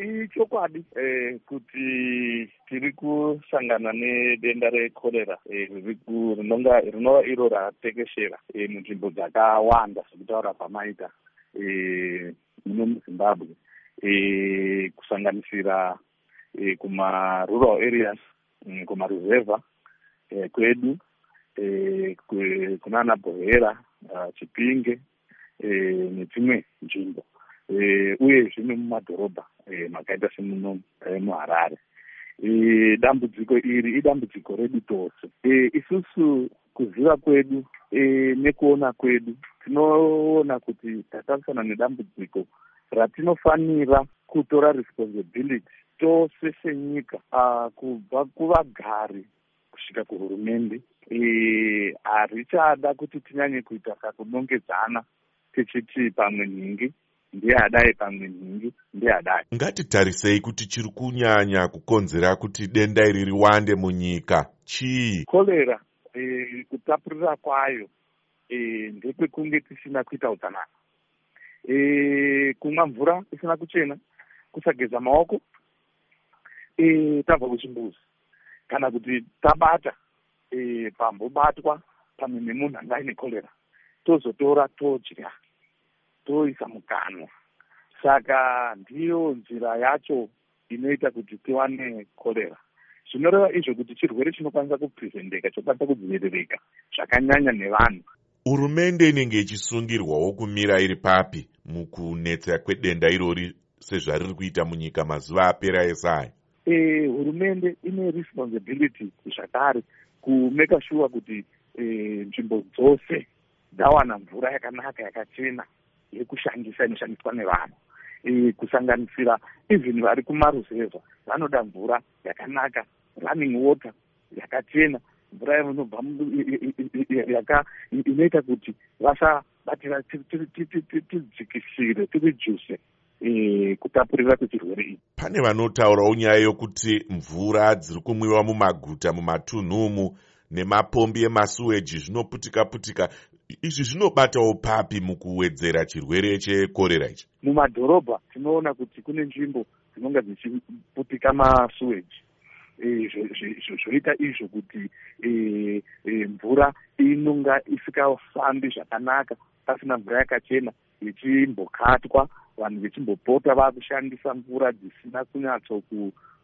ichokwadi eh, kuti tiri kusangana nedenda rekorera eh, rinonga rinova iro ratekeshera eh, munzvimbo dzakawanda sekutaura pamaita eh, muno muzimbabwe eh, kusanganisira eh, kumarural areas mm, kumaruzevha eh, kwedu eh, kunana bhohera uh, chipinge eh, nedzimwe nzvimbo uyezve nemumadhorobha eh, makaita semuno eh, muharare. Eh, dambudziko iri idambudziko redu tose. Eh, isusu kuziva kwedu eh, nekuona kwedu tinoona kuti tatarisana nedambudziko ratinofanira kutora responsibility tose senyika uh, kubva kuvagari kusvika kuhurumende. Harichada kuti tinyanye kuita kakunongedzana tichiti pamwe nhingi ndeyadai pamwe nhingi ndeyadai ngatitarisei kuti chiri kunyanya kukonzera kuti denda iri riwande munyika. Chii? Korera e, kutapurira kwayo e, ndekwekunge tisina kuita utsanana. E, kumwa mvura isina kuchena kusageza maoko e, tabva kuchimbuzi. Kana kuti tabata e, pambobatwa pamwe nemunhu anga aine korera tozotora todya toisa mukanwa. Saka ndiyo nzira yacho inoita kuti tiwane korera. Zvinoreva izvo kuti chirwere chinokwanisa kuprevendeka chokwanisa kudziviririka zvakanyanya nevanhu. Hurumende inenge ichisungirwawo kumira iri papi mukunetsa kwedenda irori sezvariri kuita munyika mazuva apera esaya. E, hurumende ine responsibility zvakare kumeka shuwa kuti e, nzvimbo dzose dzawana mvura yakanaka yakachena yekushandisa inoshandiswa nevanhu. E, kusanganisira even vari kumaruzevha vanoda mvura yakanaka running water yakachena mvura inobva inoita kuti vasabatira tidzikisire tirijuse kutapurira kwechirwere ichi. Pane vanotaurawo nyaya yokuti mvura dziri kumwiwa mumaguta mumatunhumu nemapombi emasuweji zvinoputika putika izvi zvinobatawo papi mukuwedzera chirwere chekorera ichi? Mumadhorobha tinoona kuti kune nzvimbo dzinonga dzichiputika masuweji zvoita izvo kuti mvura inonga isikafambi zvakanaka pasina mvura yakachena ichimbokatwa. Vanhu vechimbopota vakushandisa mvura dzisina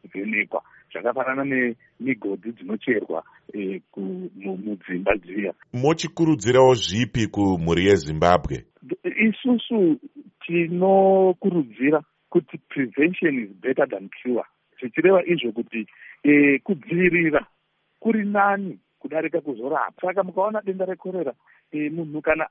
kunyatsokuvhenekwa zvakafanana nemigodhi dzinocherwa e, mudzimba dziya. Mochikurudzirawo zvipi kumhuri yezimbabwe? Isusu tinokurudzira kuti prevention is better than cure. Zvichireva izvo kuti e, kudzivirira kuri nani kudarika kuzorapa saka mukaona denda rekorera e, munhu kana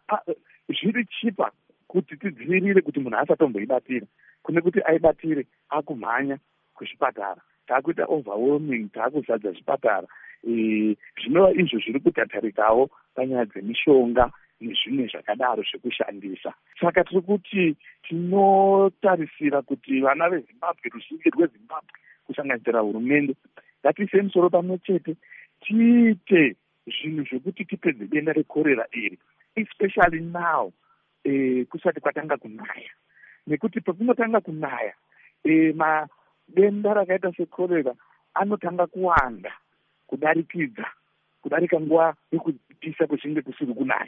zviri chipa kuti tidzivirire kuti munhu asatomboibatira kune kuti aibatire akumhanya kuzvipatara taakuita overwhelming taakuzadza zvipatara. Zvinova izvo zviri kutatarikawo panyaya dzemishonga nezvimwe zvakadaro zvekushandisa. Saka tiri kuti tinotarisira kuti vana vezimbabwe ruzhinji rwezimbabwe kusanganisira hurumende ngatiise musoro pamwe chete tiite zvinhu zvekuti tipedze denda rekorera iri especially now e, kusati kwatanga kunaya. Nekuti pekunotanga kunaya e, madenda rakaita sekorera anotanga kuwanda kudarikidza kudarika nguva yekupisa kwechinge kusiri kunaya